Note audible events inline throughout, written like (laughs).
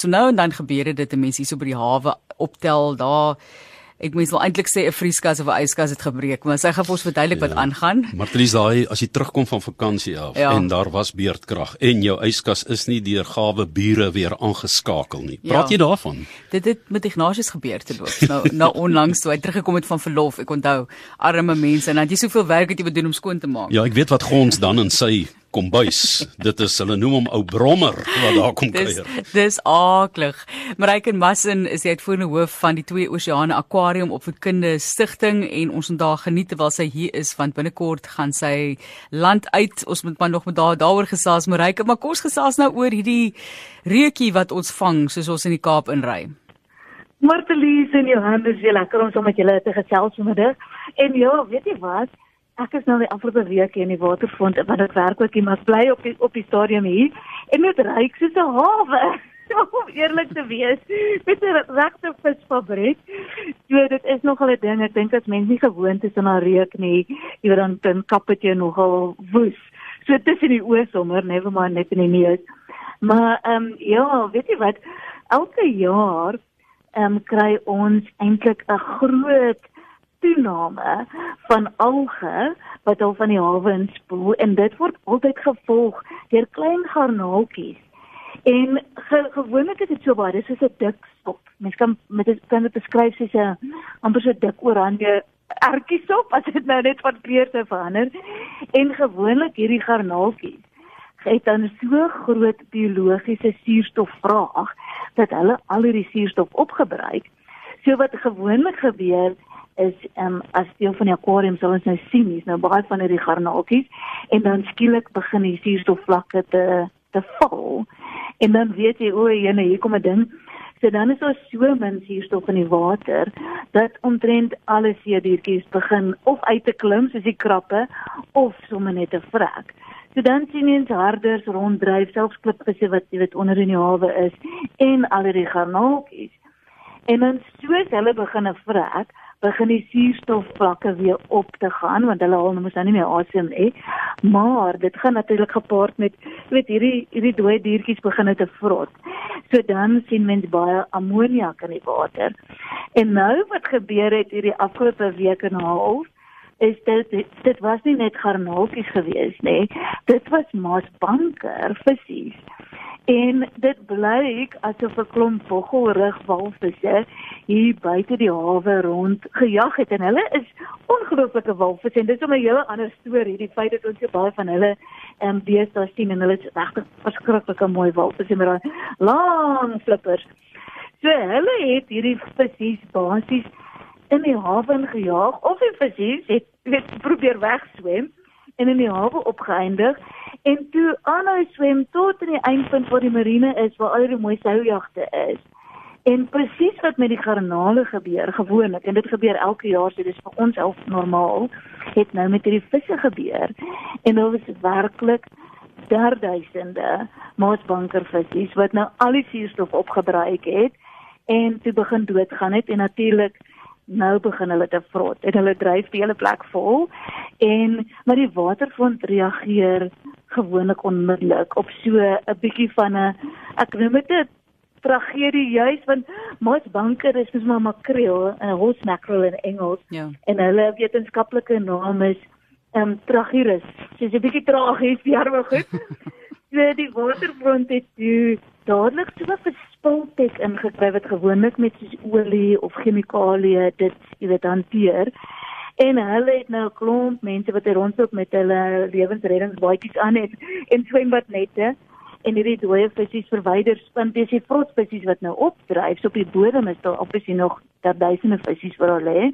So nou en dan gebeur dit 'n mens hier so by die hawe optel daar Ek mens wil eintlik sê 'n vrieskas of 'n yskas het gebreek, maar sy gaan vir ons verduidelik ja, wat aangaan. Martelies daai as jy terugkom van vakansie af ja. en daar was beerdkrag en jou yskas is nie deur gawe bure weer aangeskakel nie. Praat ja. jy daarvan? Dit het met Ignatius gebeur te loop. Nou nou onlangs toe hy teruggekom het van verlof, ek onthou arme mense en dan jy soveel werk het jy moet doen om skoon te maak. Ja, ek weet wat gons dan in sy kombuis. Dit is hulle noem hom ou brommer wat daar kom kuier. Dis dis aaklig. Mareiken Massen is die uitvoerende hoof van die Twee Oseane Aquarium Opvoedkunde Stichting en ons moet daar geniet terwyl sy hier is want binnekort gaan sy land uit. Ons moet maar nog met daar daaroor gesels Mareiken, maar kos gesels nou oor hierdie reukie wat ons vang soos ons in die Kaap inry. Martelies en Johannes, jy lekker om saam met julle te gesels vanmiddag. En ja, weet jy wat? Ek is nou die afgelope week hier in die waterfront want ek werk ook hier maar bly op die op die stadium hier. En dit ryk soos 'n hawe (laughs) om eerlik te wees. Met 'n regte visfabriek. So dit is nogal 'n ding. Ek dink as mense nie gewoond is aan reuk nie jy weet dan dan kap dit jou nogal woes. So tussen die oë sommer never mind net in die neus. Maar ehm um, ja weet jy wat? Elke jaar ehm um, kry ons eintlik 'n groot toename van alge wat al van die hawe inspoel en dit word altyd gevolg deur klein garnaaltjies. En ge gewoonlik is dit so baie, dis soos 'n dik sop. Mens kan met dit kan dit beskryf soos 'n amper so dik oranje ertjie sop as dit nou net van kleur sou verander. En gewoonlik hierdie garnaaltjies het dan so groot biologiese suurstofvraag dat hulle al hierdie suurstof opgebruik. So wat gewoonlik gebeur is ehm um, as deel van die aquarium sal ons nou sien hier's nou baie van hierdie garnaaltjies en dan skielik begin die suurstofvlakke te te val en dan weet jy o, jene hier kom 'n ding so dan is daar so min suurstof in die water dat omtrent alle seediertjies begin of uit te klim soos die krappe of sommer net te vrek. So dan sien jy ens harders ronddryf, selfs klipvisse wat jy weet onder in die hawe is en al die garnaaltjies. En dan soos hulle begin vrek, begin die suurstofvlakke weer op te gaan want hulle al mos nou nie meer asem nie. Maar dit gaan natuurlik gepaard met weet hierdie hierdie dooie diertjies begin uit te vrot. So dan sien mens baie ammoniak in die water. En nou wat gebeur het hierdie afgelope week en 'n half is dit dit was nie net garnaaltjies gewees nie. Dit was maasbanker visse. En dit blyk asof 'n klomp vogelrug walvisse hier buite die hawe rond gejag het. En hulle is ongelooflike walvisse. En dis 'n hele ander storie die feit dat ons so baie van hulle en um, deesdae sien en hulle is regtig verskriklike mooi walvisse met daai lang flippers. So hulle het hierdie visse basies in die hawe gejaag of die visse het, het probeer wegswem en in die hawe opgeëindig en toe aanhou swem tot in die eindpunt waar die marine is waar al die mooi soujagte is. En presies wat met die garnale gebeur gewoonlik en dit gebeur elke jaar, so dis vir ons al normaal, het nou met hierdie visse gebeur. En daar was werklik derduisende maasbankervisse wat nou al die suurstof opgebruik het en toe begin doodgaan het en natuurlik nou begin hulle te vrot en hulle dryf die hele plek vol. En maar die waterfront reageer gewoonlik onmiddellik op so 'n bietjie van 'n ek noem dit 'n tragedie juis want mos banker is mos maar makreel 'n horse mackerel in Engels. Ja. en hulle wetenskaplike naam is um, tragirus. Dis 'n bietjie tragies (laughs) ja maar goed. (laughs) So die waterfront het toe dadelik so 'n spultek ingekry wat gewoonlik met soos olie of chemikalieë dit jy weet hanteer. En hulle het nou 'n klomp mense wat rondloop met hulle lewensreddingsbootjies aan en en swembadnette en hierdie dooie visse verwyder want dis die vrotvisse wat nou opdryf so op die bodem is daar obviously nog duisende visse wat daar lê.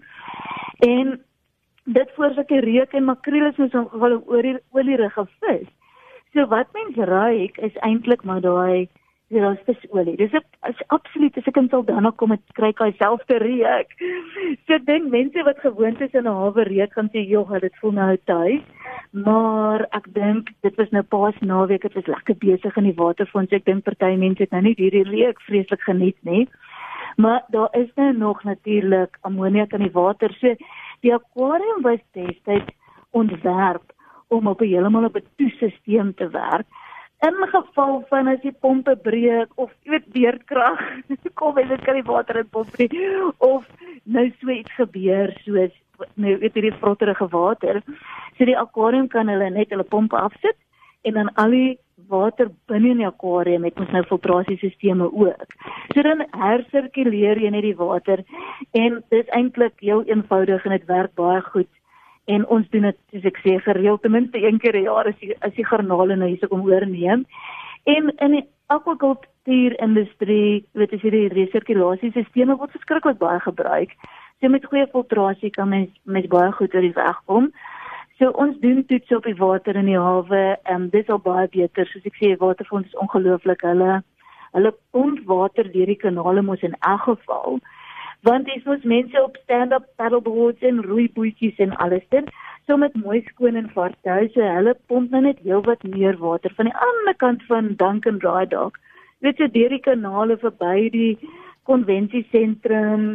En dit voorsake reuk en makreel is mos 'n geval oor olierige vis. So wat mense ruik is eintlik maar daai Ja, dit is visolie. Dis 'n absoluut as ek in Saldanha kom en kry hy self te reuk. So ek dink mense wat gewoond is aan 'n hawe reuk gaan sê, "Jog, dit voel nou tuis." Maar ek dink dit was nou pas naweek, dit was lekker besig in die waterfonds. Ek dink party mense het nou nie hierdie reuk vreeslik geniet nie. Maar daar is nou nog natuurlik ammoniak in die water. So die aquarium was destyds ontwerp om op 'n heeltemal op 'n toesisteem te werk in geval van as die pompe breek of jy weet beerdkrag (laughs) kom en dit kan die water in pomp nie of nou so iets gebeur soos nou weet hierdie vrotterige water so die akwarium kan hulle net hulle pompe afsit en dan al die water binne in die akwarium het ons nou filtrasiesisteme ook. So dan hersirkuleer jy net die water en dit is eintlik heel eenvoudig en dit werk baie goed en ons doen dit soos ek sê gereeld ten minste een keer 'n jaar as die as die garnale nou hier kom oorneem. En in die akwakultuur industrie, weet as jy die resirkulasiesisteme word verskriklik baie gebruik. So met goeie filtrasie kan mens mens baie goed oor die weg kom. So ons doen toets op die water in die hawe. Ehm um, dis al baie beter. Soos ek sê, waterfonds is ongelooflik. Hulle hulle pomp water deur die kanale mos in elk geval want dis mos mense op stand-up paddleboards en roeibootjies en alles dit so met mooi skoon en vaartuie hulle pomp nou net heelwat meer water van die ander kant van Duncan Dry Dock. Weet jy deur die kanale verby die konvensiesentrum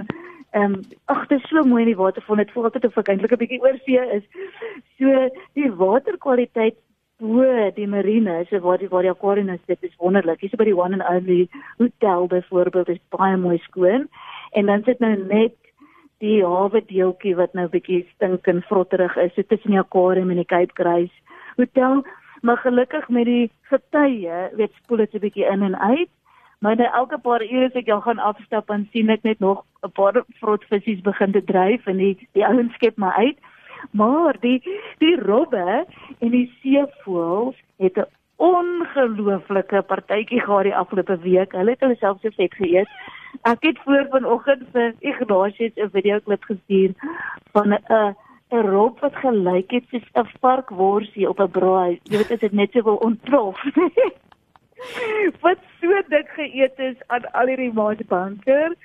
ehm um, ag dit is so mooi in die waterfront dit voel altyd of ek eintlik 'n bietjie oor see is. So die waterkwaliteit bo die marine is waar die waar die aquarium is dit is wonderlik. Hier's by die one and only hotel byvoorbeeld is baie mooi skoon. En dan sit nou net die hawe deeltjie wat nou bietjie stink en vrotterig is so tussen die aquarium en die Cape Grace hotel. Maar gelukkig met die getye weet spoel dit 'n bietjie in en uit. Maar nou elke paar ure as ek jou gaan afstap en sien ek net nog 'n paar vrotvisies begin te dryf en die die ouens skep maar uit maar die die robbe en die seevoëls het 'n ongelooflike partytjie gehad die afgelope week. Hulle het hulle self so vet geëet. Ek het voor vanoggend vir Ignatius 'n video klip gestuur van 'n 'n rob wat gelyk het soos 'n varkworsie op 'n braai. Jy weet dit net so wil ontplof. (laughs) wat so dik geëet is aan al hierdie maasbanker.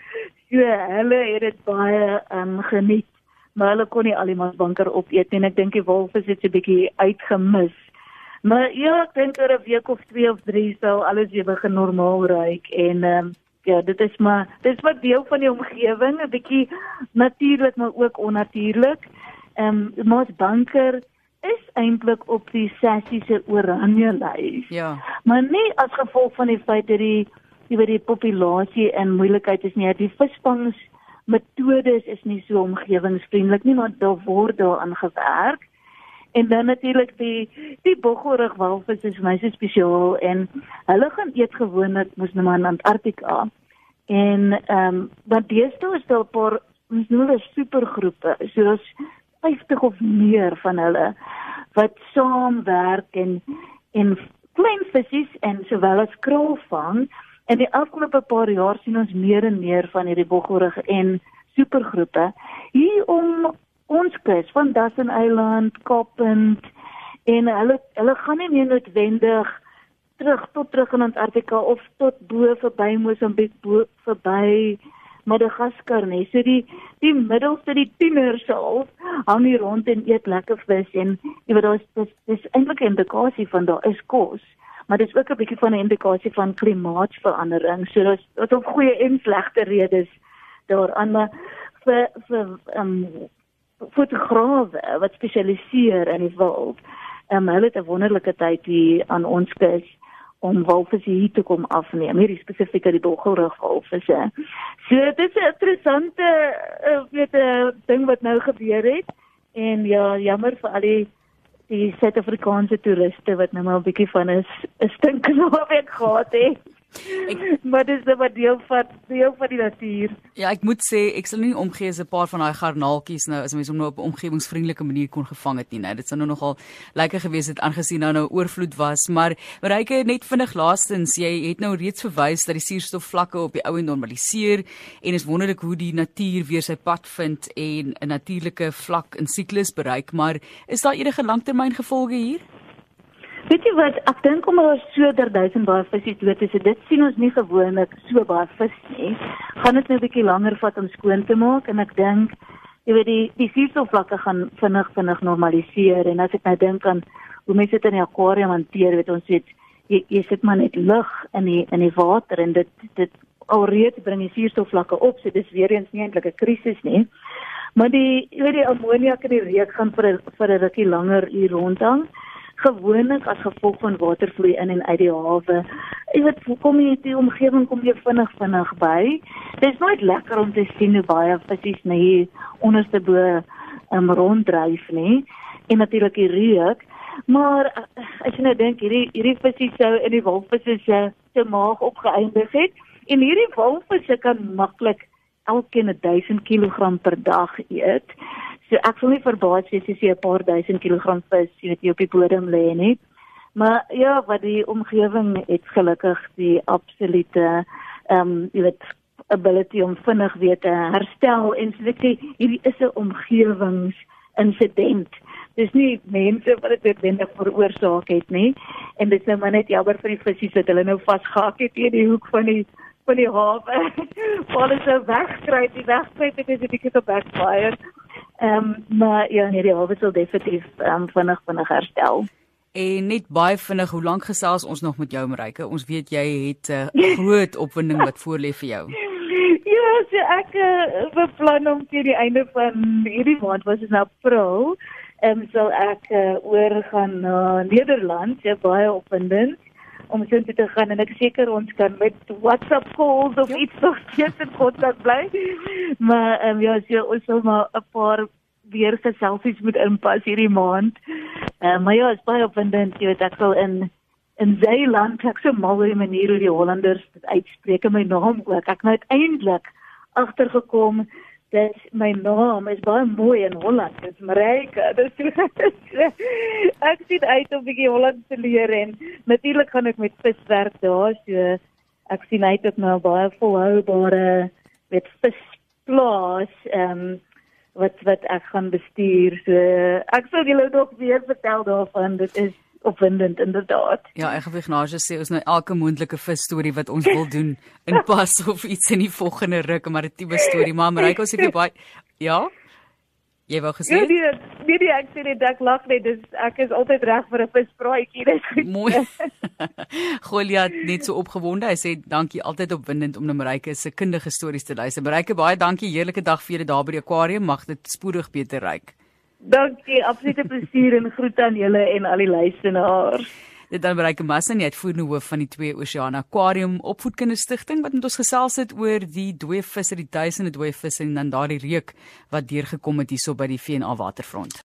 So hulle het dit baie um, geniet. Maar hulle kon nie al die maasbanker opeet nie en ek dink die wolf is dit 'n bietjie uitgemis. Maar ja, ek dink oor 'n week of 2 of 3 sal alles weer begin normaal ruik en ehm um, ja, dit is maar dit is wat deel van die omgewing, 'n bietjie natuurlik maar ook onnatuurlik. Ehm um, Mos Bunker is eintlik op die sessie se oranje lys. Ja. Maar nie as gevolg van die feit dat die jy weet die populasie en moeilikheid is nie, die visvangs metodes is nie so omgewingsvriendelik nie, maar daar word daaraan gewerk. En dan natuurlik die die boggelrig walvis is my so spesiaal en hulle gaan eet gewoonlik mos nou maar in Antarktika. En ehm um, wat deesdae is daar 'n paar ons noem hulle supergroepe, soos 50 of meer van hulle wat saamwerk en en klein visse en sowel as kraal vang. En die afgelope paar jaar sien ons meer en meer van hierdie boggelrig en supergroepe hier om ons kus van Dassen Eiland, Kaappunt en hulle hulle gaan nie meer noodwendig terug tot terug in Antarktika of tot bo verby Mosambiek bo verby Madagaskar nie. So die die middelste die tieners self hang hier rond en eet lekker vis en jy weet daar's dis dis eintlik 'n indikasie van daar is kos. Maar dit is ook 'n bietjie van 'n indikasie van klimaatsverandering. So daar's daar's ook goeie en slegte redes daaraan maar vir vir um, fotograwe wat spesialiseer in die wild. Ehm um, hulle het 'n wonderlike tyd hier aan ons kus om walvisse hier te kom afneem. Hierdie spesifieke die boggelrug walvisse. So dit is 'n interessante uh, weet uh, ding wat nou gebeur het en ja, jammer vir al die die Suid-Afrikaanse toeriste wat nou maar 'n bietjie van 'n stinkende week gehad het. Ek, (laughs) maar dis net deel van deel van die natuur. Ja, ek moet sê ek sal nie omgee as 'n paar van daai garnaaltjies nou as mens hom nou op 'n omgewingsvriendelike manier kon gevang het nie. Nou, dit sou nou nogal lekker gewees het aangesien nou nou oorvloed was, maar Ryke net vinnig laastens, jy het nou reeds verwys dat die suurstofvlakke op die ou en normaliseer en is wonderlik hoe die natuur weer sy pad vind en 'n natuurlike vlak in siklus bereik, maar is daar enige langtermyngevolge hier? Weet jy wat, ek dink omdat daar so der duisend baie visse dood is, dit sien ons nie gewoonlik so baie vis nie. Gaan dit nou 'n bietjie langer vat om skoon te maak en ek dink jy weet die die suurstofvlakke gaan vinnig vinnig normaliseer en as ek nou dink aan hoe mense dit in die akwarium hanteer, weet ons weet jy, jy sit maar net lug in die in die water en dit dit alreeds bring die suurstofvlakke op, so dis weer eens nie eintlik 'n krisis nie. Maar die jy weet die ammoniak in die reuk gaan vir vir 'n rukkie langer hier rondhang. Gewoonlik as gevolg van watervloei in en uit die hawe. Jy weet, kom jy die omgewing kom jy vinnig vinnig by. Dit is nooit lekker om te sien hoe baie visse net hier onderste bo um, ronddryf nie. En natuurlik die reuk. Maar as jy nou dink hierdie hierdie visse sou in die walvisse se se maag opgeëindig het en hierdie walvisse kan maklik elkeen 1000 kg per dag eet. So ek sou nie verbaas wees as jy 'n paar duisend kilogram vis weet jy op die bodem lê nie. Maar ja, wat die omgewing het gelukkig die absolute ehm um, jy weet ability om vinnig weer te herstel en so ek sê hierdie is 'n omgewingsinsident. Dis nie mense wat dit noodwendig veroorsaak het nie. En dit is nou maar net jammer vir die visse wat hulle nou vasgehak het in die hoek van die van die hawe. (laughs) Hulle sou wegkry, die wegkry het 'n bietjie gebackfire. Ehm um, maar ja, nee, die hawe sal definitief ehm um, vinnig vinnig herstel. En net baie vinnig, hoe lank gesels ons nog met jou Marike? Ons weet jy het 'n uh, (laughs) groot opwinding wat voorlê vir jou. Ja, so ek uh, beplan om teen die einde van hierdie maand, was dit nou April, ehm um, sal ek uh, oor gaan na uh, Nederland, ja baie opwindend om so toe te gaan en ek seker ons kan met WhatsApp calls of ja. iets nog (laughs) steeds in kontak bly. Maar ehm um, ja, so ons sal maar 'n paar weer se selfies moet inpas hierdie maand. Ehm uh, maar ja, is baie opwindend, jy weet ek sal in in Zeeland ek so mal oor die manier hoe die Hollanders dit uitspreek my naam ook. Ek het nou uiteindelik agtergekom dat my naam is baie mooi in Holland. Dit is Marike. (laughs) Dit ek sien uit om 'n bietjie Holland te leer en natuurlik gaan ek met viswerk daar. So ek sien uit op nou baie volhoubare met visplaas ehm um, wat wat ek gaan bestuur. So ek sal julle nog weer vertel daarvan. Dit is opwindend inderdaad. Ja, ek wil Ignasie sê ons nou elke moontlike vis storie wat ons wil doen (laughs) in pas of iets in die volgende ruk, maar 'n tipe storie, maar Mariko sê jy baie Ja. Jy wou gesê? Nee, nee, nee, nee ek sê dit ek lag net, dis ek is altyd reg vir 'n vispraatjie, dis goed. Mooi. (laughs) Goliat net so opgewonde. Hy sê dankie altyd opwindend om na Mariko se kundige stories te luister. Mariko, baie dankie. Heerlike dag vir julle daar by die akwarium. Mag dit spoedig beter ryk. Dankie, absolute plesier en groete aan julle en al die luisteraars. Dit dan bereik Massin, jy het voerende hoof van die Twee Oseane Aquarium Opvoedkinderstigting wat met ons gesels het oor die dooie visse, die duisende dooie visse en dan daardie reuk wat deurgekom het hierso by die VNA waterfront.